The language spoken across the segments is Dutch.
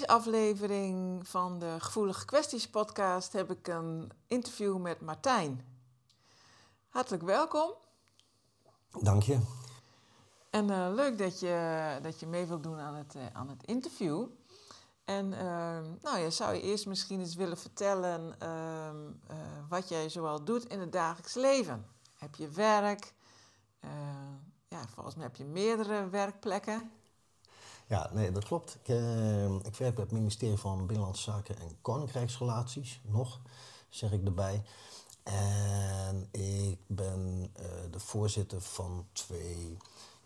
Deze aflevering van de Gevoelige Kwesties podcast heb ik een interview met Martijn. Hartelijk welkom. Dank je. En eh, leuk dat je, dat je mee wilt doen aan het, eh, aan het interview. En ehm, nou, je zou je eerst misschien eens willen vertellen ehm, eh, wat jij zoal doet in het dagelijks leven. Heb je werk? ja, volgens mij heb je meerdere werkplekken. Ja, nee, dat klopt. Ik, ik werk bij het ministerie van Binnenlandse Zaken en Koninkrijksrelaties, nog, zeg ik erbij. En ik ben uh, de voorzitter van twee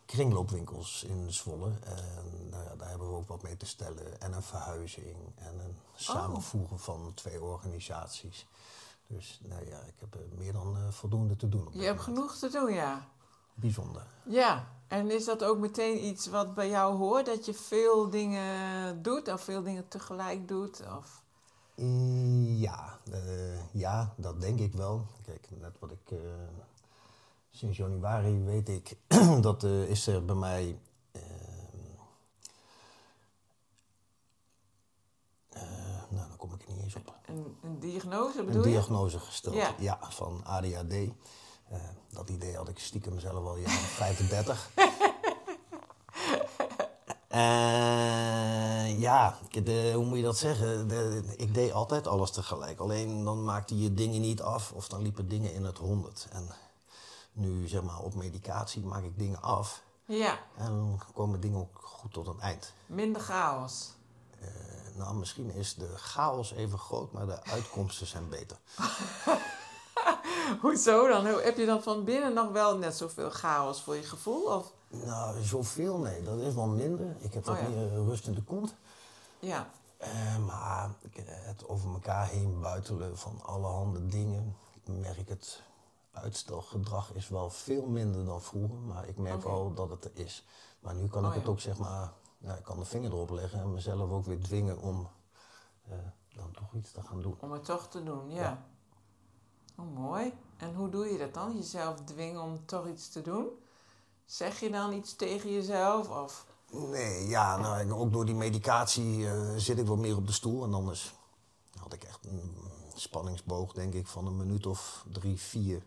kringloopwinkels in Zwolle. En nou ja, daar hebben we ook wat mee te stellen. En een verhuizing en een samenvoegen van twee organisaties. Dus nou ja, ik heb meer dan uh, voldoende te doen. Je hebt genoeg te doen, ja. Bijzonder. Ja, en is dat ook meteen iets wat bij jou hoort? Dat je veel dingen doet of veel dingen tegelijk doet? Of? Ja, uh, ja, dat denk ik wel. Kijk, net wat ik. Uh, sinds januari weet ik dat uh, is er bij mij. nou, dan kom ik er niet eens op. Een, een diagnose bedoel een je? Een diagnose gesteld, ja, ja van ADHD. dat idee had ik stiekem zelf al jaren 35. En ja, de, hoe moet je dat zeggen? De, ik deed altijd alles tegelijk. Alleen dan maakte je dingen niet af of dan liepen dingen in het honderd. En nu zeg maar op medicatie maak ik dingen af. Ja. En dan komen dingen ook goed tot een eind. Minder chaos. Uh, nou, misschien is de chaos even groot, maar de uitkomsten zijn beter. Hoezo dan? Heb je dan van binnen nog wel net zoveel chaos voor je gevoel? Of? Nou, zoveel nee, dat is wel minder. Ik heb wat oh, ja. meer rust in de kont. Ja. Uh, maar het over elkaar heen buitelen van allerhande dingen. Ik merk het uitstelgedrag is wel veel minder dan vroeger, maar ik merk okay. wel dat het er is. Maar nu kan oh, ik het ook zeg maar, nou, ik kan de vinger erop leggen en mezelf ook weer dwingen om uh, dan toch iets te gaan doen. Om het toch te doen, ja. Ja. Oh, mooi. En hoe doe je dat dan? Jezelf dwingen om toch iets te doen? Zeg je dan iets tegen jezelf? Of? Nee, ja, nou, ook door die medicatie uh, zit ik wat meer op de stoel. En anders had ik echt een spanningsboog, denk ik, van een minuut of drie, vier.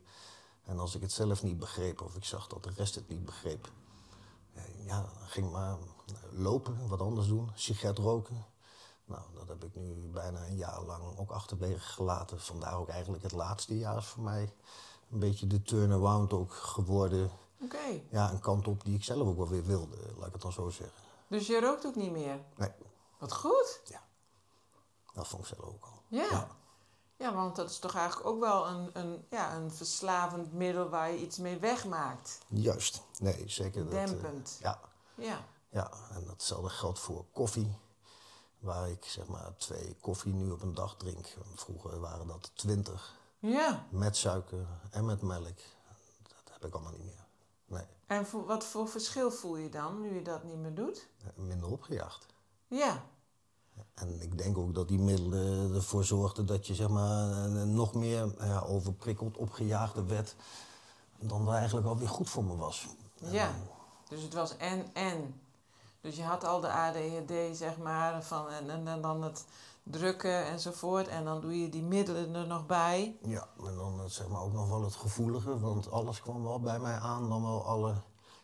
En als ik het zelf niet begreep of ik zag dat de rest het niet begreep, ja, dan ging maar lopen, wat anders doen, sigaret roken. Nou, dat heb ik nu bijna een jaar lang ook achterwege gelaten. Vandaar ook eigenlijk het laatste jaar is voor mij een beetje de turnaround ook geworden. Oké. Ja, een kant op die ik zelf ook wel weer wilde, laat ik het dan zo zeggen. Dus je rookt ook niet meer? Nee. Wat goed. Ja. Dat vond ik zelf ook al. Ja. ja. Ja, want dat is toch eigenlijk ook wel een, een, ja, een verslavend middel waar je iets mee wegmaakt. Juist. Nee, zeker. Dat, Dempend. uh, ja. Ja. Ja, en datzelfde geldt voor koffie. Waar ik zeg maar twee koffie nu op een dag drink. Vroeger waren dat twintig. Ja. Met suiker en met melk. Dat heb ik allemaal niet meer. Nee. En voor, wat voor verschil voel je dan, nu je dat niet meer doet? Minder opgejaagd. Ja. En ik denk ook dat die middelen ervoor zorgden dat je zeg maar, nog meer ja, overprikkeld, opgejaagd werd. dan dat eigenlijk alweer goed voor me was. Ja, dus het was en-en. Dus je had al de ADHD, zeg maar, van, en, en, en dan het drukken enzovoort. En dan doe je die middelen er nog bij. Ja, en dan zeg maar ook nog wel het gevoelige, want alles kwam wel bij mij aan. Dan wel alle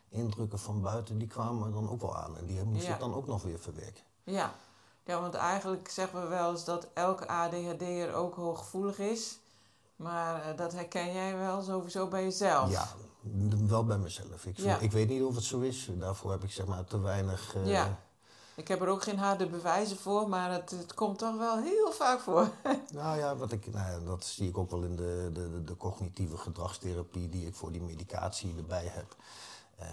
indrukken van buiten, die kwamen dan ook wel aan. En die moest Ja. ik dan ook nog weer verwerken. Ja. ja, want eigenlijk zeggen we wel eens dat elke ADHD'er ook hooggevoelig is. Maar eh, dat herken jij wel sowieso bij jezelf. Ja, wel bij mezelf. Ik, Ja. ik weet niet of het zo is. Daarvoor heb ik zeg maar te weinig... eh, Ja. Ik heb er ook geen harde bewijzen voor, maar het, het komt toch wel heel vaak voor. Nou ja, wat ik, nou ja, dat zie ik ook wel in de, de, de- de cognitieve gedragstherapie die ik voor die medicatie erbij heb. Eh,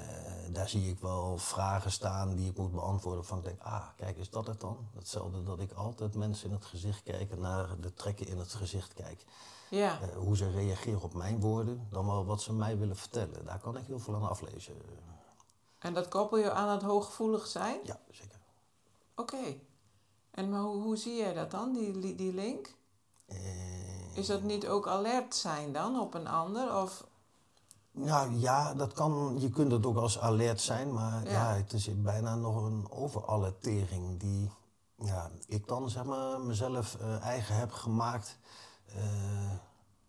daar zie ik wel vragen staan die ik moet beantwoorden van ik denk, ah, kijk, is dat het dan? Hetzelfde dat ik altijd mensen in het gezicht kijk en naar de trekken in het gezicht kijk. Ja, Eh, hoe ze reageren op mijn woorden, dan wel wat ze mij willen vertellen. Daar kan ik heel veel aan aflezen. en dat koppel je aan het hooggevoelig zijn? Ja, zeker. Oké. En maar hoe, hoe zie jij dat dan, die, die link? Eh, Is dat niet ook alert zijn dan op een ander? Of, Nou ja, dat kan, je kunt het ook als alert zijn, maar Ja. ja. het is bijna nog een overalertering die ja, ik dan zeg maar mezelf eh, eigen heb gemaakt. Eh,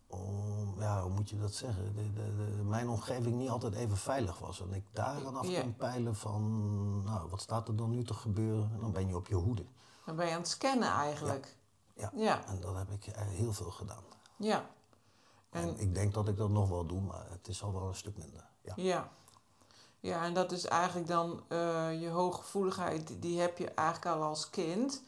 om, ja, hoe moet je dat zeggen? De, de, de- mijn omgeving niet altijd even veilig was. En ik daar dan af kon peilen van, nou, wat staat er dan nu te gebeuren? En dan ben je op je hoede. dan ben je aan het scannen eigenlijk. Ja. Ja, En dat heb ik eh, heel veel gedaan. ja. En, En- ik denk dat ik dat nog wel doe, maar het is al wel een stuk minder. Ja. Ja. Ja, en dat is eigenlijk dan eh, je hooggevoeligheid, die heb je eigenlijk al als kind.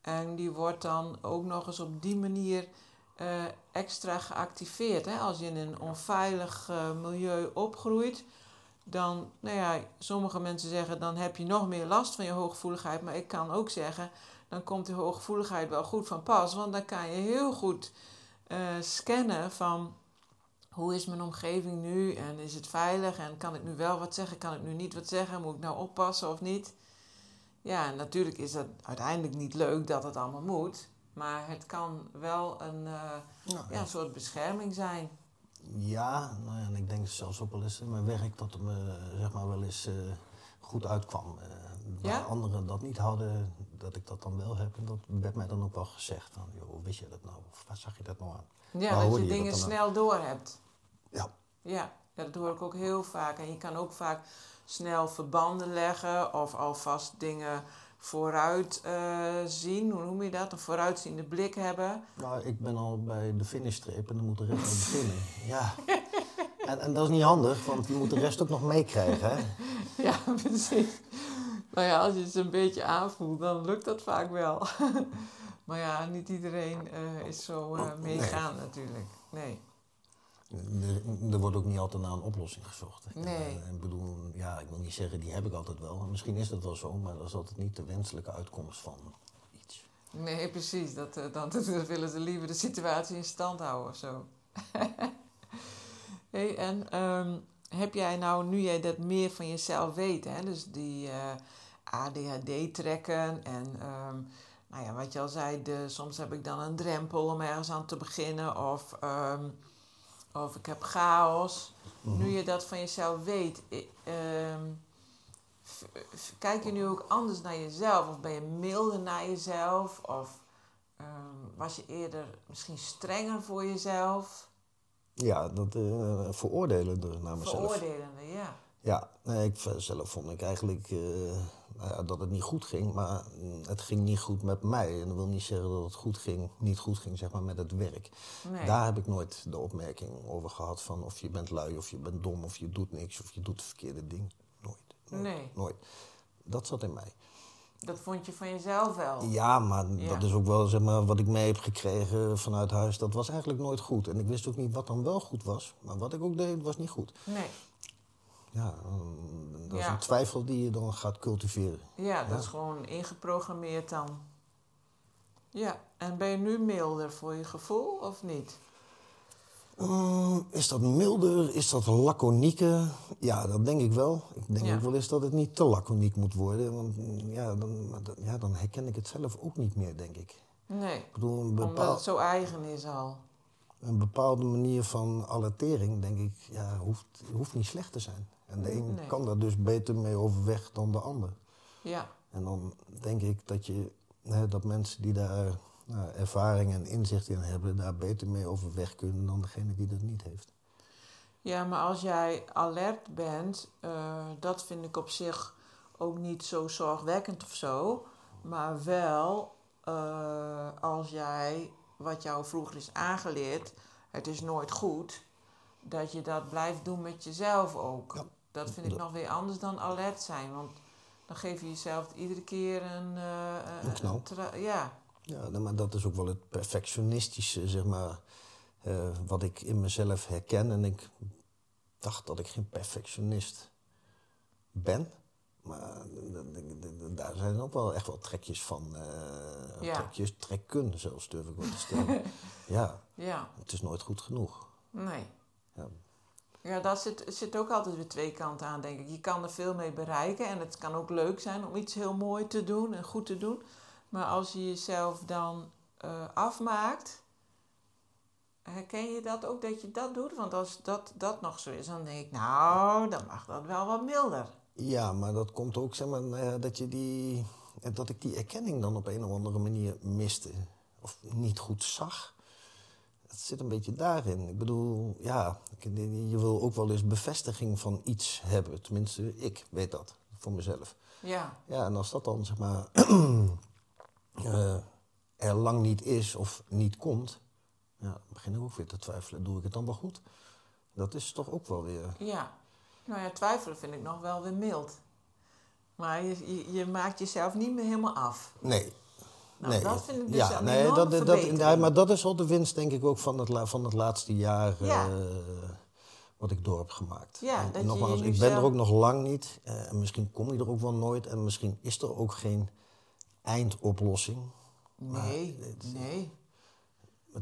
En die wordt dan ook nog eens op die manier eh, extra geactiveerd. Hè? Als je in een onveilig eh, milieu opgroeit, dan, nou ja, sommige mensen zeggen dan heb je nog meer last van je hooggevoeligheid. Maar ik kan ook zeggen, dan komt die hooggevoeligheid wel goed van pas. Want dan kan je heel goed eh, scannen van hoe is mijn omgeving nu en is het veilig en kan ik nu wel wat zeggen, kan ik nu niet wat zeggen, moet ik nou oppassen of niet? Ja, natuurlijk is dat uiteindelijk niet leuk dat het allemaal moet, maar het kan wel een, eh, Nou, ja, een soort bescherming zijn. Ja, nou ja, en ik denk zelfs ook wel eens in mijn werk dat het me zeg maar wel eens eh, goed uitkwam. Eh, waar Ja? anderen dat niet hadden, dat ik dat dan wel heb. En dat werd mij dan ook wel gezegd. Van, joh, hoe wist je dat nou? Of waar zag je dat nou aan? Ja, dat je je dingen dat snel door hebt. Ja, Ja, ja, dat hoor ik ook heel vaak. En je kan ook vaak snel verbanden leggen of alvast dingen vooruit eh, zien. Hoe noem je dat? Een vooruitziende blik hebben. nou, ik ben al bij de finishstreep en dan moet de rest nog beginnen. Ja. En, en dat is niet handig, want je moet de rest ook nog meekrijgen. Hè? Ja, precies. Nou ja, als je het een beetje aanvoelt, dan lukt dat vaak wel. maar ja, niet iedereen eh, is zo eh, meegaan natuurlijk. Nee. Er, er wordt ook niet altijd naar een oplossing gezocht. Nee. En, ik bedoel, ja, ik wil niet zeggen, die heb ik altijd wel. Misschien is dat wel zo, maar dat is altijd niet de wenselijke uitkomst van iets. Nee, precies. Dat, eh, dan, dan willen ze liever de situatie in stand houden of zo. hey, en ehm, heb jij nou, nu jij dat meer van jezelf weet, hè, dus die eh, ADHD-trekken en ehm, nou ja, wat je al zei, de, soms heb ik dan een drempel om ergens aan te beginnen of, ehm, of ik heb chaos. Nu je dat van jezelf weet, ehm, kijk je nu ook anders naar jezelf? Of ben je milder naar jezelf? Of ehm, was je eerder misschien strenger voor jezelf? Ja, dat eh veroordelen dus naar mezelf. Veroordelende, ja. Ja, nee, ik zelf vond ik eigenlijk eh, dat het niet goed ging, maar het ging niet goed met mij. En dat wil niet zeggen dat het goed ging, niet goed ging zeg maar, met het werk. Nee. Daar heb ik nooit de opmerking over gehad van of je bent lui, of je bent dom, of je doet niks, of je doet het verkeerde ding. Nooit. nooit Nee. Nooit. Dat zat in mij. Dat vond je van jezelf wel. Ja, maar Ja. dat is ook wel zeg maar, wat ik mee heb gekregen vanuit huis. Dat was eigenlijk nooit goed. En ik wist ook niet wat dan wel goed was. Maar wat ik ook deed, was niet goed. Nee. Ja, dat is Ja. een twijfel die je dan gaat cultiveren. Ja, dat is gewoon ingeprogrammeerd dan. Ja, en ben je nu milder voor je gevoel of niet? Mm, is dat milder? Is dat laconieker? Ja, dat denk ik wel. Ik denk Ja. ook wel eens dat het niet te laconiek moet worden. Want mm, ja dan, ja, dan herken ik het zelf ook niet meer, denk ik. Nee, Ik bedoel, een, omdat het zo eigen is al. een bepaalde manier van alertering, denk ik, ja, hoeft, hoeft niet slecht te zijn. En de een Nee. kan daar dus beter mee overweg dan de ander. Ja, En dan denk ik dat, je, hè, dat mensen die daar nou, ervaring en inzicht in hebben, daar beter mee overweg kunnen dan degene die dat niet heeft. Ja, maar als jij alert bent, eh, dat vind ik op zich ook niet zo zorgwekkend of zo. Maar wel eh, als jij, wat jou vroeger is aangeleerd, het is nooit goed, dat je dat blijft doen met jezelf ook. Ja. Dat vind ik nog weer anders dan alert zijn, want dan geef je jezelf iedere keer een... eh, Een knal. ja, Ja, nou, maar dat is ook wel het perfectionistische, zeg maar, eh, wat ik in mezelf herken. En ik dacht dat ik geen perfectionist ben. Maar daar zijn ook wel echt wel trekjes van. Ja. Trekjes, trekken zelfs, durf ik wel te stellen. ja, ja, het is nooit goed genoeg. nee. Ja. Ja, dat zit, zit ook altijd weer twee kanten aan, denk ik. Je kan er veel mee bereiken en het kan ook leuk zijn om iets heel mooi te doen en goed te doen. Maar als je jezelf dan eh, afmaakt, herken je dat ook dat je dat doet? Want als dat, dat nog zo is, dan denk ik, nou, dan mag dat wel wat milder. Ja, maar dat komt ook, zeg maar, ja, dat, je die, eh, dat ik die erkenning dan op een of andere manier miste. Of niet goed zag. Het zit een beetje daarin. Ik bedoel, ja, je wil ook wel eens bevestiging van iets hebben. Tenminste, ik weet dat, voor mezelf. Ja, Ja, en als dat dan, zeg maar, eh, er lang niet is of niet komt... Ja, dan begin ik ook weer te twijfelen. Doe ik het dan wel goed? Dat is toch ook wel weer... ja. Nou ja, twijfelen vind ik nog wel weer mild. Maar je, je, je maakt jezelf niet meer helemaal af. Nee. Nou, nee. dat vind ik dus ja, nee, dat, dat, maar dat is al de winst, denk ik, ook van het, van het laatste jaar Ja. eh, wat ik door heb gemaakt. Ja, En dat je nogmaals, nu ik ben zelf- er ook nog lang niet. eh, en misschien kom je er ook wel nooit. En misschien is er ook geen eindoplossing. Nee, nee.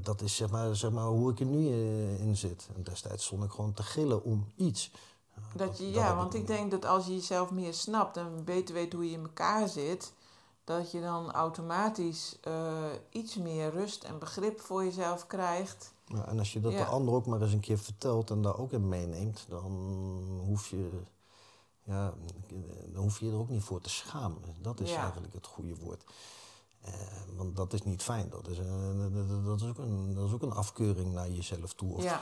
Dat is zeg maar, zeg maar hoe ik er nu eh, in zit. En destijds stond ik gewoon te gillen om iets. Dat je, dat ja, want ik ik denk dat als je jezelf meer snapt en beter weet hoe je in elkaar zit, dat je dan automatisch eh, iets meer rust en begrip voor jezelf krijgt. Ja, en als je dat Ja. de ander ook maar eens een keer vertelt en daar ook in meeneemt, dan hoef je, ja, dan hoef je er ook niet voor te schamen. Dat is Ja. eigenlijk het goede woord. Eh, want dat is niet fijn. Dat is, eh, dat- is ook een, dat is ook een afkeuring naar jezelf toe. Of, Ja.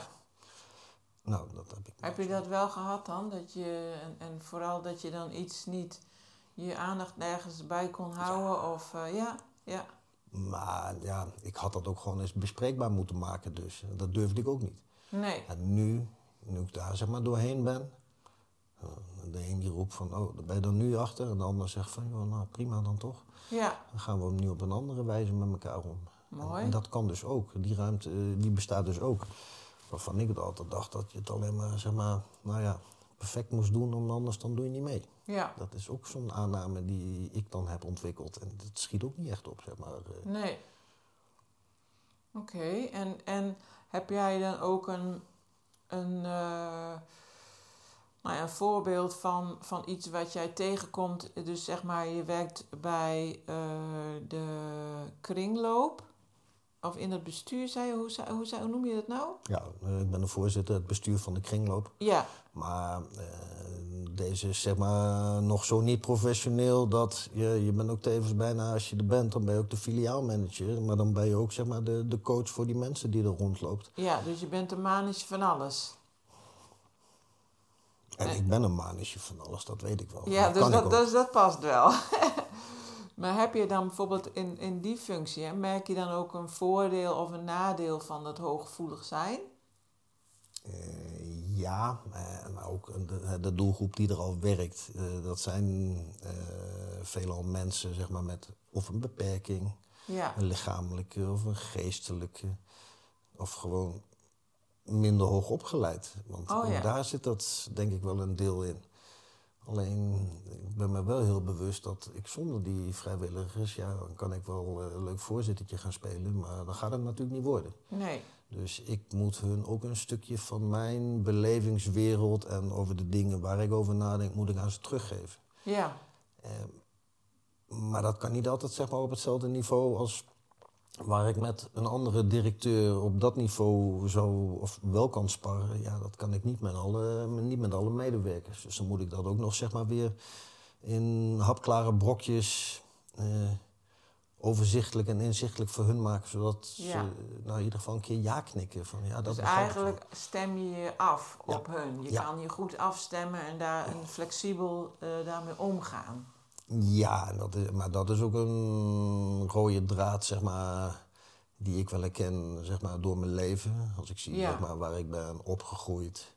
Nou, dat heb ik. Heb je dat wel gehad dan? Dat je, en, en vooral dat je dan iets niet, je aandacht nergens bij kon houden? Of eh, ja, ja, Maar ja, ik had dat ook gewoon eens bespreekbaar moeten maken. Dus dat durfde ik ook niet. nee. En nu, nu ik daar zeg maar doorheen ben, eh, de een die roept van, oh, ben je dan nu achter. En de ander zegt van, joh, nou prima dan toch. Ja, Dan gaan we nu op een andere wijze met elkaar om. Mooi. En dat kan dus ook. Die ruimte eh, die bestaat dus ook. Waarvan ik het altijd dacht dat je het alleen maar, zeg maar, nou ja, perfect moest doen, want anders dan doe je niet mee. ja, Dat is ook zo'n aanname die ik dan heb ontwikkeld. En dat schiet ook niet echt op, zeg maar. eh. nee. Oké, en, en heb jij dan ook een, een, eh, nou ja, een voorbeeld van, van iets wat jij tegenkomt? Dus zeg maar, je werkt bij eh, de kringloop. Of in het bestuur, zei je, hoe, zei- hoe, zei- hoe noem je dat nou? Ja, eh, ik ben de voorzitter, het bestuur van de kringloop. Ja, Maar eh, deze is zeg maar nog zo niet professioneel dat je, je bent ook tevens bijna, als je er bent, dan ben je ook de filiaalmanager. Maar dan ben je ook zeg maar de, de coach voor die mensen die er rondloopt. ja, dus je bent een manisje van alles. En ik ben een manusje van alles, dat weet ik wel. Ja, dus dat, dus dat past wel. maar heb je dan bijvoorbeeld in, in die functie, hè, merk je dan ook een voordeel of een nadeel van het hooggevoelig zijn? Eh, ja, eh, maar ook de, de doelgroep die er al werkt. eh, dat zijn veelal mensen zeg maar, met of een beperking, Ja, een lichamelijke of een geestelijke. Of gewoon minder hoog opgeleid. Want Oh, ja. daar zit dat denk ik wel een deel in. Alleen, ik ben me wel heel bewust dat ik zonder die vrijwilligers... ja, dan kan ik wel eh, een leuk voorzittertje gaan spelen... maar dan gaat het natuurlijk niet worden. nee. Dus ik moet hun ook een stukje van mijn belevingswereld... en over de dingen waar ik over nadenk, moet ik aan ze teruggeven. Ja, Maar dat kan niet altijd zeg maar, op hetzelfde niveau als waar ik met een andere directeur op dat niveau zou of wel kan sparren. Ja, dat kan ik niet met alle, niet met alle medewerkers. Dus dan moet ik dat ook nog zeg maar, weer in hapklare brokjes eh, overzichtelijk en inzichtelijk voor hun maken. Zodat Ja. ze nou, in ieder geval een keer ja knikken. Van, ja, dat dus wel. eigenlijk stem je je af Ja. op hun. Je kan je goed afstemmen en daar en flexibel eh, daarmee omgaan. Ja, dat is, maar dat is ook een rode draad, zeg maar, die ik wel herken zeg maar, door mijn leven. Als ik zie Ja. zeg maar, waar ik ben opgegroeid,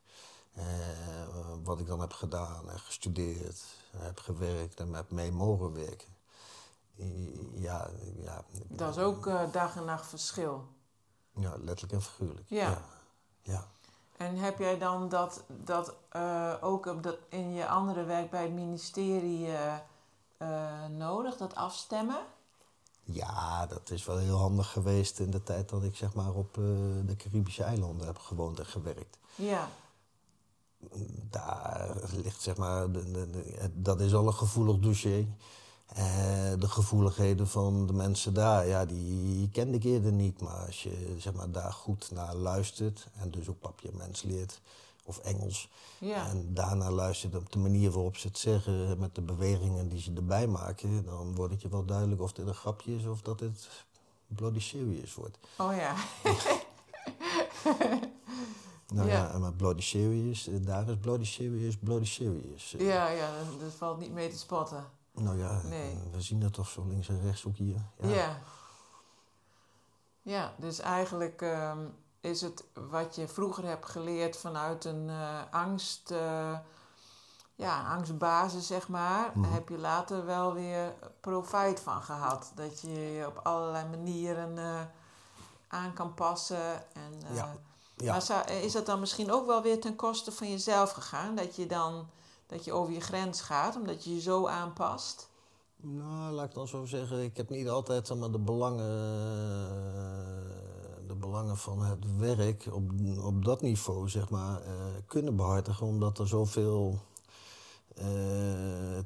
eh, wat ik dan heb gedaan en gestudeerd, heb gewerkt en heb mee mogen werken. Ja, ja, Dat is ook eh, dag en nacht verschil. ja, letterlijk en figuurlijk. Ja. ja. ja. En heb jij dan dat, dat eh, ook op dat, in je andere werk bij het ministerie eh, eh, nodig, dat afstemmen? Ja, dat is wel heel handig geweest in de tijd dat ik zeg maar, op eh, de Caribische eilanden heb gewoond en gewerkt. Ja, Daar ligt zeg maar, de, de, dat is al een gevoelig dossier. Eh, de gevoeligheden van de mensen daar, ja, die kende ik eerder niet. Maar als je zeg maar, daar goed naar luistert en dus ook papiaments leert of Engels... ja. en daarna luistert op de manier waarop ze het zeggen... met de bewegingen die ze erbij maken... dan wordt het je wel duidelijk of dit een grapje is of dat het bloody serious wordt. Oh ja. Nou ja, Ja. en met bloody serious, eh, daar is bloody serious, bloody serious. Eh, Ja, ja, dat, dat valt niet mee te spotten. Nou ja, Nee. we zien dat toch zo links en rechts ook hier. Ja. Ja, dus eigenlijk ehm, is het wat je vroeger hebt geleerd vanuit een eh, angst, eh, ja, angstbasis, zeg maar, Mhm. heb je later wel weer profijt van gehad. Dat je je op allerlei manieren eh, aan kan passen. En, Ja. Ja. Maar zou- is dat dan misschien ook wel weer ten koste van jezelf gegaan? Dat je dan dat je over je grens gaat, omdat je je zo aanpast? Nou, laat ik dan zo zeggen, ik heb niet altijd zeg maar, de, belangen, belangen van het werk op, op dat niveau zeg maar, eh, kunnen behartigen, omdat er zoveel eh,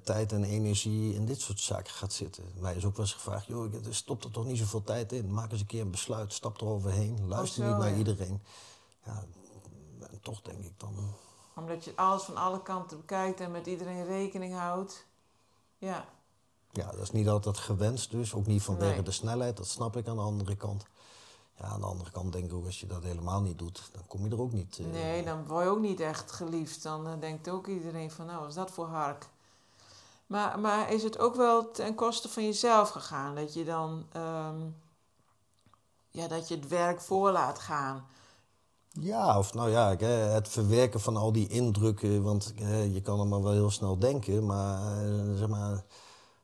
tijd en energie in dit soort zaken gaat zitten. Mij is ook wel eens gevraagd, joh, ik- er stopt er toch niet zoveel tijd in. Maak eens een keer een besluit, stap eroverheen, luister zo, niet naar ja. iedereen. Ja, en toch denk ik dan, Omdat je alles van alle kanten bekijkt en met iedereen rekening houdt. Ja, Ja, dat is niet altijd gewenst dus. Ook niet vanwege Nee. de snelheid, dat snap ik aan de andere kant. Ja, aan de andere kant denk ik ook, als je dat helemaal niet doet, dan kom je er ook niet. eh, nee, dan word je ook niet echt geliefd. Dan eh, denkt ook iedereen van, nou, wat is dat voor hark? Maar, maar is het ook wel ten koste van jezelf gegaan? Dat je dan, ehm, ja, dat je het werk voor laat gaan? Ja, of nou ja, hè, het verwerken van al die indrukken, want je kan allemaal wel heel snel denken, maar, eh, zeg maar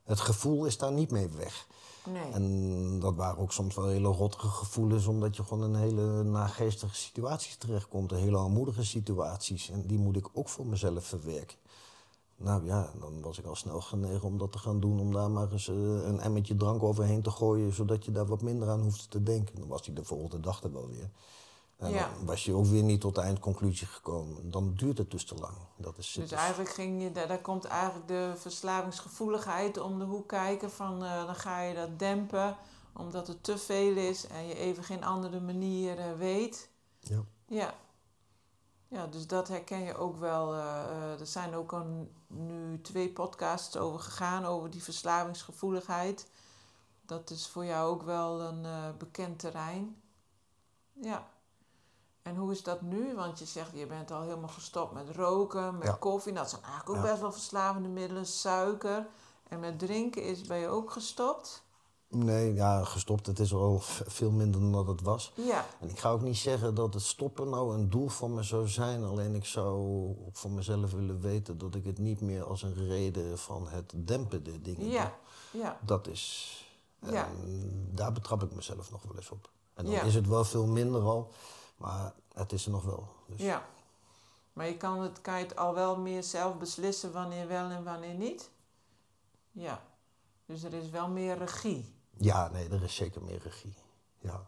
het gevoel is daar niet mee weg. En dat waren ook soms wel hele rottige gevoelens, omdat je gewoon in hele nageestige situaties terechtkomt. Hele armoedige situaties. En die moet ik ook voor mezelf verwerken. Nou ja, dan was ik al snel genegen om dat te gaan doen. Om daar maar eens eh, een emmertje drank overheen te gooien, zodat je daar wat minder aan hoeft te denken. Dan was hij de volgende dag er wel weer. En Ja. dan was je ook weer niet tot de eindconclusie gekomen. Dan duurt het dus te lang. Dat is, Dus is- eigenlijk ging je, daar, daar komt eigenlijk de verslavingsgevoeligheid om de hoek kijken. Van, eh, dan ga je dat dempen, omdat het te veel is en je even geen andere manier eh, weet. ja. Ja. Ja, dus dat herken je ook wel. eh, er zijn ook al nu twee podcasts over gegaan, over die verslavingsgevoeligheid. Dat is voor jou ook wel een bekend terrein. Ja. En hoe is dat nu? Want je zegt, je bent al helemaal gestopt met roken, met Ja. koffie. Dat zijn eigenlijk ook Ja. best wel verslavende middelen, suiker. En met drinken is, ben je ook gestopt? Nee, ja, gestopt. Het is al veel minder dan dat het was. Ja. En ik ga ook niet zeggen dat het stoppen nou een doel van me zou zijn. Alleen ik zou voor mezelf willen weten dat ik het niet meer als een reden van het dempen de dingen Ja. Ja. Dat is. En Ja. daar betrap ik mezelf nog wel eens op. En dan Ja. is het wel veel minder al, maar het is er nog wel. Dus Ja. Maar je kan het, kan je het al wel meer zelf beslissen wanneer wel en wanneer niet? Ja. Dus er is wel meer regie. ja, nee, er is zeker meer regie. Ja,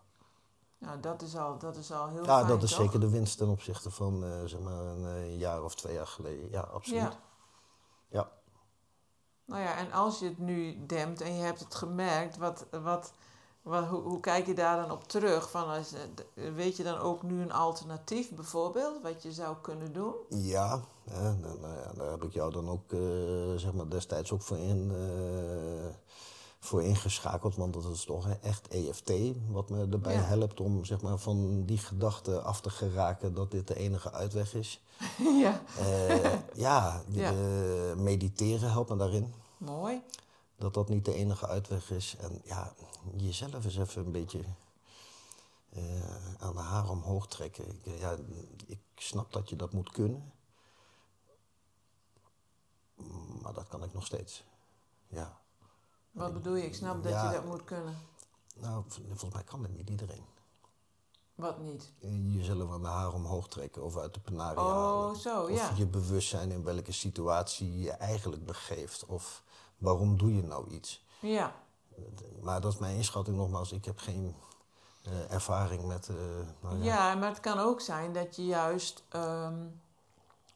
Nou, dat is al, dat is al heel ja fijn, dat is toch? zeker de winst ten opzichte van eh, zeg maar een eh, jaar of twee jaar geleden. Ja, absoluut. Ja. Ja. Nou ja, en als je het nu dempt en je hebt het gemerkt, wat, wat, wat, hoe, hoe kijk je daar dan op terug? Van als, eh, weet je dan ook nu een alternatief bijvoorbeeld, wat je zou kunnen doen? Ja, hè, nou, nou ja, daar heb ik jou dan ook eh, zeg maar destijds ook voor, in, eh, voor ingeschakeld. Want dat is toch echt EFT wat me erbij Ja. helpt om zeg maar, van die gedachte af te geraken dat dit de enige uitweg is. ja. Ja, Ja. mediteren helpt me daarin. Mooi. Dat dat niet de enige uitweg is. En ja, jezelf eens even een beetje eh, aan de haren omhoog trekken. Ik, eh, ja, ik snap dat je dat moet kunnen. Maar dat kan ik nog steeds. Ja. Wat bedoel je? Ik snap dat Ja. je dat moet kunnen. Nou, volgens mij kan dat niet iedereen. Wat niet? Eh, Jezelf aan de haren omhoog trekken of uit de penarie Oh, halen. zo, of ja. je bewustzijn in welke situatie je eigenlijk begeeft. Of waarom doe je nou iets. Ja. Maar dat is mijn inschatting nogmaals. Ik heb geen eh, ervaring met... eh, nou ja. Ja, maar het kan ook zijn dat je juist ehm,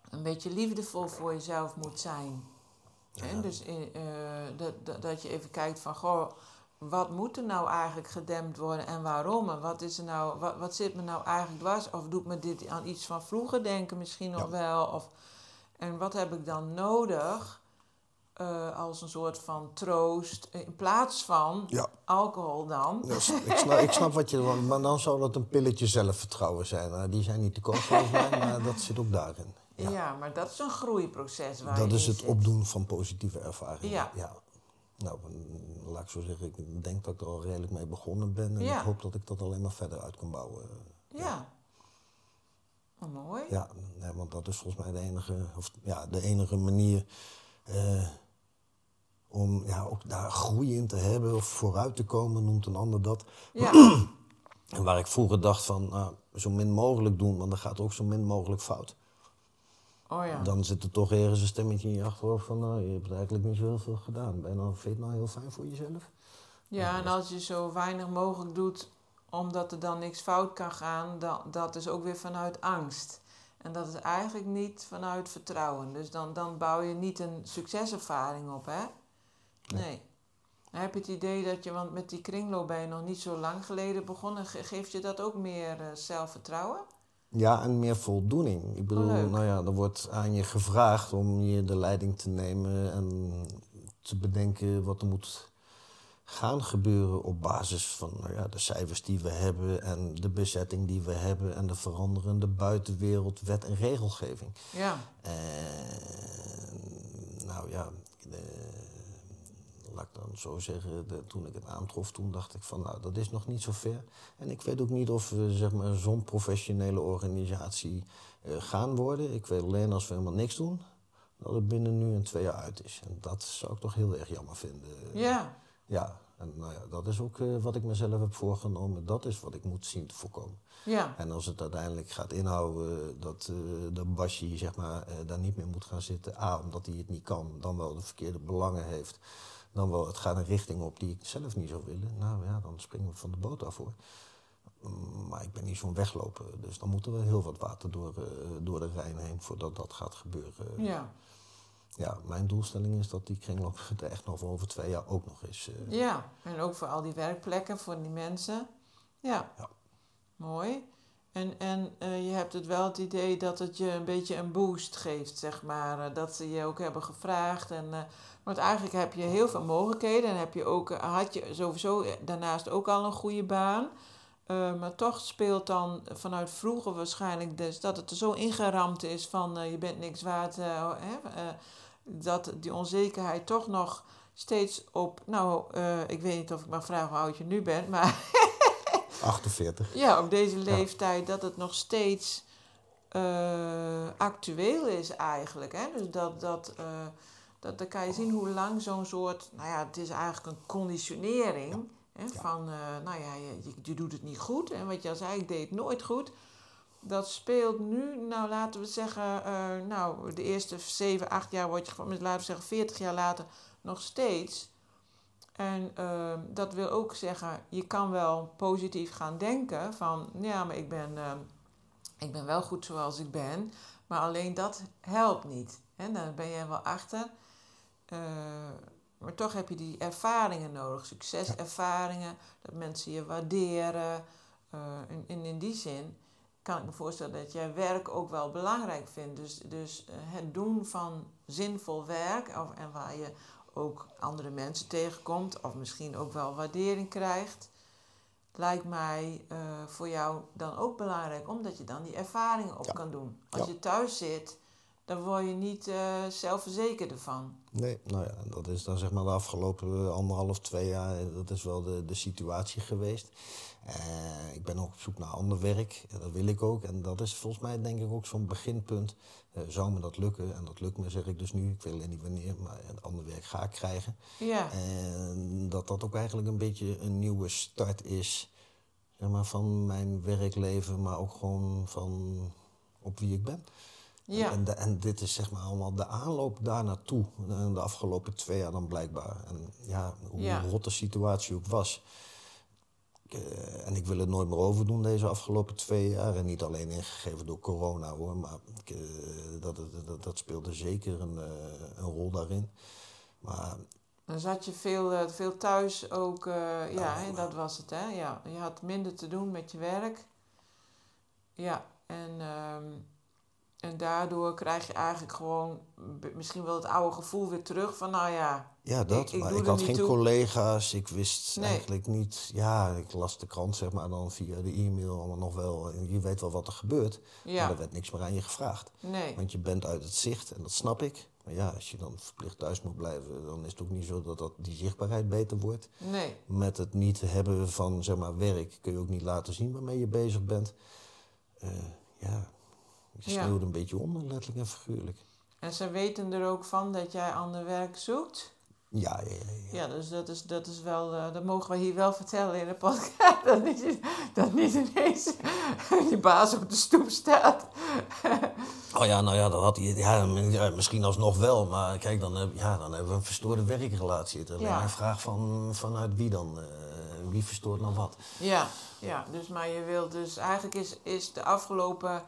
een beetje liefdevol voor jezelf moet zijn. Ja. Dus eh, dat, dat, dat je even kijkt van, goh, wat moet er nou eigenlijk gedempt worden en waarom? En wat, is er nou, wat, wat zit me nou eigenlijk dwars? Of doet me dit aan iets van vroeger denken misschien nog Ja. wel? Of, en wat heb ik dan nodig eh, als een soort van troost in plaats van Ja. alcohol dan? Dus ik, snap, ik snap wat je... want- Maar dan zou dat een pilletje zelfvertrouwen zijn. Nou, die zijn niet te koop volgens mij, maar dat zit ook daarin. Ja. Ja. maar dat is een groeiproces waar Dat is het zit. opdoen van positieve ervaringen. Ja. Nou, laat ik zo zeggen, ik denk dat ik er al redelijk mee begonnen ben. En Ja. ik hoop dat ik dat alleen maar verder uit kan bouwen. Ja. Oh, mooi. Ja, nee, want dat is volgens mij de enige, of, ja, de enige manier eh, om ja, ook daar groei in te hebben of vooruit te komen, noemt een ander dat. Ja. En waar ik vroeger dacht van nou, zo min mogelijk doen, want dan gaat ook zo min mogelijk fout. Oh ja. Dan zit er toch ergens een stemmetje in je achterhoofd van nou, je hebt eigenlijk niet zo heel veel gedaan. Ben je nou, vind je het nou heel fijn voor jezelf? Ja, en als je zo weinig mogelijk doet omdat er dan niks fout kan gaan, dan, dat is ook weer vanuit angst. En dat is eigenlijk niet vanuit vertrouwen. Dus dan, dan bouw je niet een succeservaring op, hè? Nee. Heb je het idee dat je, want met die kringloop ben je nog niet zo lang geleden begonnen, ge- geeft je dat ook meer eh, zelfvertrouwen? Ja, en meer voldoening. Ik bedoel, leuk. nou ja, er wordt aan je gevraagd om je de leiding te nemen en te bedenken wat er moet gaan gebeuren op basis van nou ja, de cijfers die we hebben en de bezetting die we hebben en de veranderende buitenwereld, wet en regelgeving. Ja. En nou ja, de- laat ik dan zo zeggen, de- toen ik het aantrof, toen dacht ik van nou, dat is nog niet zo ver. En ik weet ook niet of we zeg maar, zo'n professionele organisatie eh, gaan worden. Ik weet alleen als we helemaal niks doen, dat het binnen nu en twee jaar uit is. En dat zou ik toch heel erg jammer vinden. Ja. Ja, en nou ja, dat is ook eh, wat ik mezelf heb voorgenomen. Dat is wat ik moet zien te voorkomen. Ja. En als het uiteindelijk gaat inhouden dat, eh dat Bashi zeg maar, daar niet meer moet gaan zitten. A, omdat hij het niet kan, dan wel de verkeerde belangen heeft. Dan wel, het gaat een richting op die ik zelf niet zou willen. Nou ja, dan springen we van de boot af hoor. Maar ik ben niet zo'n wegloper. Dus dan moet er wel heel wat water door, eh, door de Rijn heen voordat dat gaat gebeuren. Ja. Ja, mijn doelstelling is dat die kringloop er echt nog over twee jaar ook nog is. eh, Ja, en ook voor al die werkplekken, voor die mensen. Ja, Ja. mooi. En, en eh, je hebt het wel het idee dat het je een beetje een boost geeft, zeg maar. eh, dat ze je ook hebben gevraagd. En, eh, want eigenlijk heb je heel veel mogelijkheden. En heb je ook, had je sowieso daarnaast ook al een goede baan. Maar toch speelt dan vanuit vroeger waarschijnlijk dus dat het er zo ingeramd is van je bent niks waard. eh, dat die onzekerheid toch nog steeds op. Nou, ik weet niet of ik mag vragen hoe oud je nu bent, maar 48. ja, op deze leeftijd dat het nog steeds eh, actueel is eigenlijk. Hè? Dus dat, dat, eh, dat, dan kan je zien hoe lang zo'n soort, nou ja, het is eigenlijk een conditionering. Hè? Ja. Van, eh, nou ja, je, je, doet het niet goed. En wat je al zei, ik deed het nooit goed. Dat speelt nu, nou laten we zeggen, nou de eerste 7, 8 jaar word je laten we zeggen 40 jaar later, nog steeds. En ehm, dat wil ook zeggen, je kan wel positief gaan denken van, ja, maar ik ben, ehm, ik ben wel goed zoals ik ben, maar alleen dat helpt niet. En daar ben je wel achter. Eh, maar toch heb je die ervaringen nodig, succeservaringen, dat mensen je waarderen. Eh, en, en in die zin kan ik me voorstellen dat jij werk ook wel belangrijk vindt. Dus, dus eh, het doen van zinvol werk, of, en waar je ook andere mensen tegenkomt, of misschien ook wel waardering krijgt, lijkt mij eh, voor jou dan ook belangrijk, omdat je dan die ervaringen op Ja. kan doen. Als Ja. je thuis zit dan word je niet uh, zelfverzekerder van. Nee, nou ja, dat is dan zeg maar de afgelopen anderhalf, twee jaar, dat is wel de, de situatie geweest. Uh, ik ben ook op zoek naar ander werk, en dat wil ik ook. En dat is volgens mij denk ik ook zo'n beginpunt. Uh, zou me dat lukken? En dat lukt me, zeg ik dus nu. Ik weet alleen niet wanneer, maar een ander werk ga ik krijgen. Ja. En dat dat ook eigenlijk een beetje een nieuwe start is zeg maar, van mijn werkleven, maar ook gewoon van op wie ik ben. Ja. En, en, dit is zeg maar allemaal de aanloop daar naartoe. De afgelopen twee jaar dan blijkbaar. En ja, hoe Ja. rot de situatie ook was. Eh, en ik wil het nooit meer overdoen deze afgelopen twee jaar. En niet alleen ingegeven door corona hoor. Maar eh, dat, dat, dat speelde zeker een, eh, een rol daarin. Maar Dan zat je veel, veel thuis ook, ja, Nou, dat was het, hè? Ja, je had minder te doen met je werk. Ja, en, ehm, en daardoor krijg je eigenlijk gewoon misschien wel het oude gevoel weer terug van, nou ja, Ja, dat. Ik- maar ik had geen toe. collega's. Ik wist Nee. eigenlijk niet. Ja, ik las de krant zeg maar dan via de e-mail allemaal nog wel. En je weet wel wat er gebeurt. Maar ja, er werd niks meer aan je gevraagd. nee, Want je bent uit het zicht en dat snap ik. Maar ja, als je dan verplicht thuis moet blijven, dan is het ook niet zo dat, dat die zichtbaarheid beter wordt. nee, Met het niet hebben van zeg maar, werk kun je ook niet laten zien waarmee je bezig bent. Eh, ja, je Ja. sneeuwt een beetje onder, letterlijk en figuurlijk. En ze weten er ook van dat jij ander werk zoekt. Ja, ja, ja. ja. Ja, dus dat is, dat is wel, eh, dat mogen we hier wel vertellen in de podcast. Dat niet, dat niet ineens je baas op de stoep staat. Oh ja, nou ja, dat had hij. Ja, ja, misschien alsnog wel. Maar kijk, dan, heb, ja, dan hebben we een verstoorde werkrelatie. Het is alleen Ja. maar een vraag van, vanuit wie dan. eh, wie verstoort nou wat? Ja, ja, dus maar je wilt dus eigenlijk is, is de afgelopen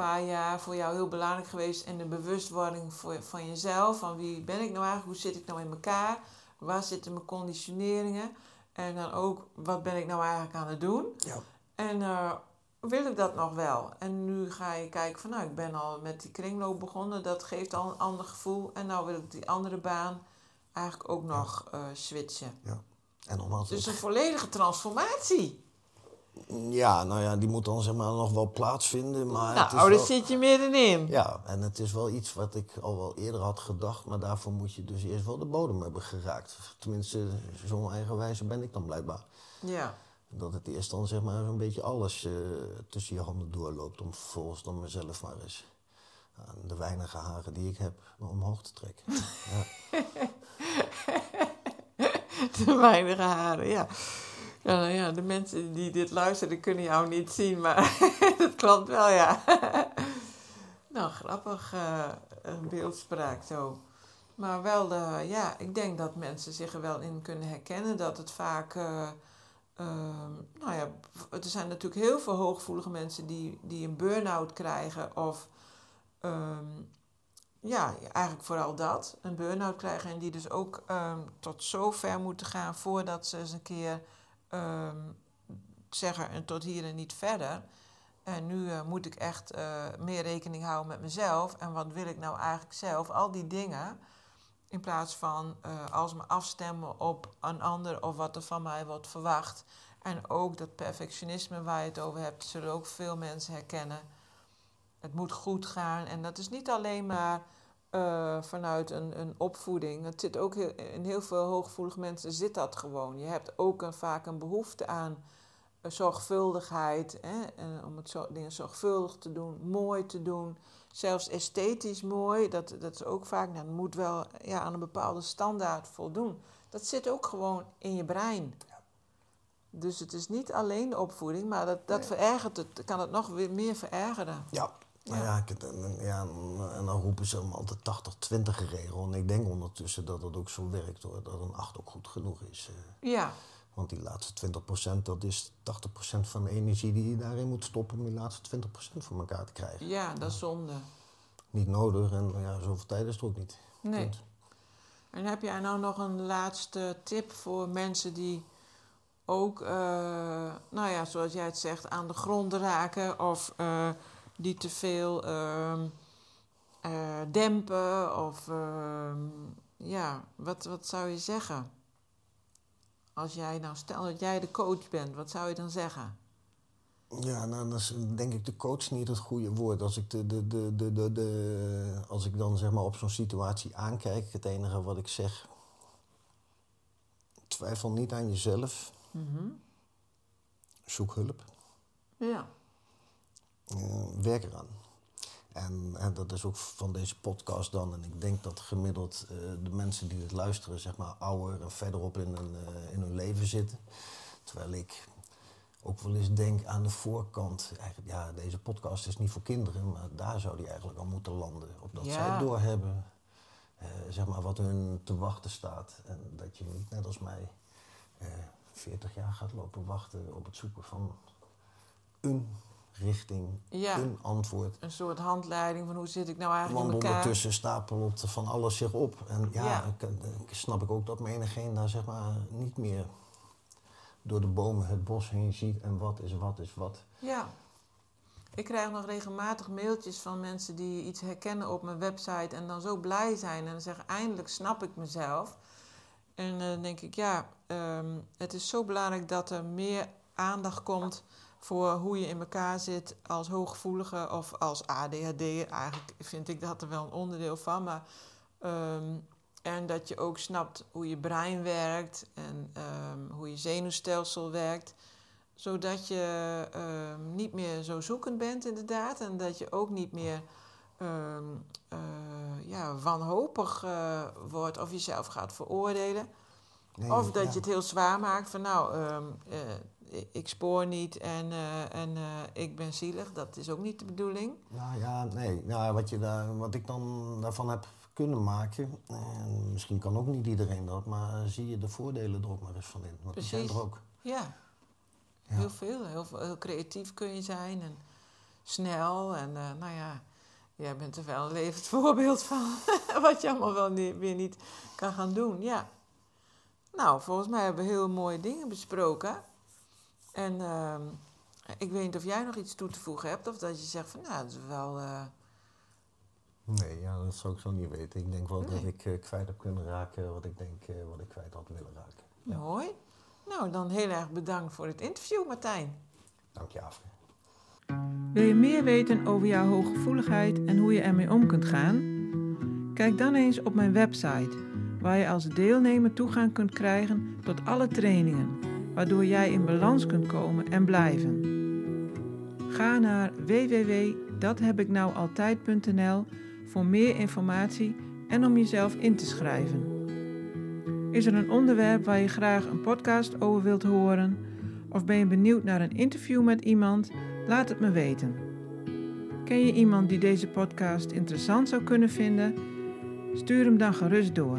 paar jaar voor jou heel belangrijk geweest en de bewustwording voor, van jezelf. Van wie ben ik nou eigenlijk? Hoe zit ik nou in elkaar? Waar zitten mijn conditioneringen? En dan ook, wat ben ik nou eigenlijk aan het doen? Ja. En eh, wil ik dat nog wel? En nu ga je kijken van, nou, ik ben al met die kringloop begonnen. Dat geeft al een ander gevoel. En nou wil ik die andere baan eigenlijk ook nog eh, switchen. ja. En Dus een volledige transformatie. Ja, nou ja, die moet dan zeg maar nog wel plaatsvinden. Maar Nou, daar wel- zit je middenin. Ja, en het is wel iets wat ik al wel eerder had gedacht. Maar daarvoor moet je dus eerst wel de bodem hebben geraakt. Tenminste, zo'n eigenwijze ben ik dan blijkbaar. Ja. Dat het eerst dan zeg maar zo'n beetje alles eh, tussen je handen doorloopt. Om vervolgens dan mezelf maar eens aan de weinige haren die ik heb omhoog te trekken. ja. De weinige haren, ja. Ja, nou ja, de mensen die dit luisteren kunnen jou niet zien, maar dat klopt wel, ja. nou, grappig eh, een beeldspraak zo. Maar wel, de, ja, ik denk dat mensen zich er wel in kunnen herkennen dat het vaak... eh, ehm, nou ja, er zijn natuurlijk heel veel hooggevoelige mensen die, die een burn-out krijgen of... ehm, ja, eigenlijk vooral dat. Een burn-out krijgen en die dus ook ehm, tot zo ver moeten gaan voordat ze eens een keer ehm, zeggen en tot hier en niet verder. En nu eh, moet ik echt eh, meer rekening houden met mezelf. En wat wil ik nou eigenlijk zelf? Al die dingen. In plaats van eh, als me afstemmen op een ander of wat er van mij wordt verwacht. En ook dat perfectionisme waar je het over hebt, zullen ook veel mensen herkennen. Het moet goed gaan. En dat is niet alleen maar eh, vanuit een, een opvoeding. Het zit ook heel, in heel veel hooggevoelige mensen zit dat gewoon. Je hebt ook een, vaak een behoefte aan eh, zorgvuldigheid. Hè? En om het zo, dingen zorgvuldig te doen, mooi te doen. Zelfs esthetisch mooi. Dat, dat is ook vaak, nou, dat moet wel ja, aan een bepaalde standaard voldoen. Dat zit ook gewoon in je brein. Dus het is niet alleen de opvoeding, maar dat, dat Nee. verergert het, kan het nog weer meer verergeren. Ja. Nou Ja. ja, en, ja, en dan roepen ze hem altijd 80-20 regel. En ik denk ondertussen dat dat ook zo werkt hoor. Dat een 8 ook goed genoeg is. eh. Ja, Want die laatste 20% dat is 80% van de energie die je daarin moet stoppen om die laatste 20% voor elkaar te krijgen. ja, dat is zonde. Niet nodig en ja, zoveel tijd is het ook niet. Nee. Punt. En heb jij nou nog een laatste tip voor mensen die ook, eh, nou ja, zoals jij het zegt, aan de grond raken of eh, die te veel ehm, eh, dempen? Of ehm, ja, wat, wat zou je zeggen? Als jij nou, stel dat jij de coach bent, wat zou je dan zeggen? Ja, nou, dat is denk ik de coach niet het goede woord. Als ik, de, de, de, de, de, de, als ik dan zeg maar op zo'n situatie aankijk, het enige wat ik zeg, twijfel niet aan jezelf. Zoek hulp. Ja. Eh, werk eraan. En, en dat is ook van deze podcast dan. En ik denk dat gemiddeld eh, de mensen die het luisteren, zeg maar, ouder en verderop in hun, eh, in hun leven zitten. Terwijl ik ook wel eens denk aan de voorkant. Eigenlijk, ja, deze podcast is niet voor kinderen, maar daar zou die eigenlijk al moeten landen. Opdat Ja. zij doorhebben, eh zeg maar, wat hun te wachten staat. En dat je niet, net als mij, eh 40 jaar gaat lopen wachten op het zoeken van een richting, Ja. een antwoord. Een soort handleiding van hoe zit ik nou eigenlijk Want in elkaar. ondertussen stapelt van alles zich op. En ja, Ja. Ik, ik snap ik ook dat menigeen daar zeg maar niet meer door de bomen het bos heen ziet. En wat is wat is wat. Ja. Ik krijg nog regelmatig mailtjes van mensen die iets herkennen op mijn website en dan zo blij zijn en zeggen eindelijk snap ik mezelf. En eh, dan denk ik, ja, ehm, het is zo belangrijk dat er meer aandacht komt voor hoe je in elkaar zit als hooggevoelige of als ADHD. Eigenlijk vind ik dat er wel een onderdeel van, maar ehm, en dat je ook snapt hoe je brein werkt en ehm, hoe je zenuwstelsel werkt zodat je ehm, niet meer zo zoekend bent, inderdaad. En dat je ook niet meer eh, ja, wanhopig eh, wordt of jezelf gaat veroordelen. Nee, of dat ja. je het heel zwaar maakt van nou, eh, ik- spoor niet en, eh, en eh, ik ben zielig. Dat is ook niet de bedoeling. Nou ja, nee. Nou, wat, je daar, wat ik dan daarvan heb kunnen maken. En misschien kan ook niet iedereen dat. Maar zie je de voordelen er ook maar eens van in. Want die zijn Precies. er ook. Ja, Ja. heel veel. Heel, veel- heel creatief kun je zijn en snel. En eh, nou ja, jij bent er wel een levend voorbeeld van. wat je allemaal wel niet, weer niet kan gaan doen. Ja. Nou, volgens mij hebben we heel mooie dingen besproken. En ehm, ik weet niet of jij nog iets toe te voegen hebt. Of dat je zegt van, nou, dat is wel... eh, Nee, ja, dat zou ik zo niet weten. Ik denk wel dat ik eh, kwijt heb kunnen raken wat ik denk eh, wat ik kwijt had willen raken. Ja. Mooi. Nou, dan heel erg bedankt voor het interview, Martijn. Dank je, Afke. Wil je meer weten over jouw hooggevoeligheid en hoe je ermee om kunt gaan? Kijk dan eens op mijn website, waar je als deelnemer toegang kunt krijgen tot alle trainingen, waardoor jij in balans kunt komen en blijven. Ga naar www.dathebiknoualtijd.nl voor meer informatie en om jezelf in te schrijven. Is er een onderwerp waar je graag een podcast over wilt horen? Of ben je benieuwd naar een interview met iemand? Laat het me weten. Ken je iemand die deze podcast interessant zou kunnen vinden? Stuur hem dan gerust door.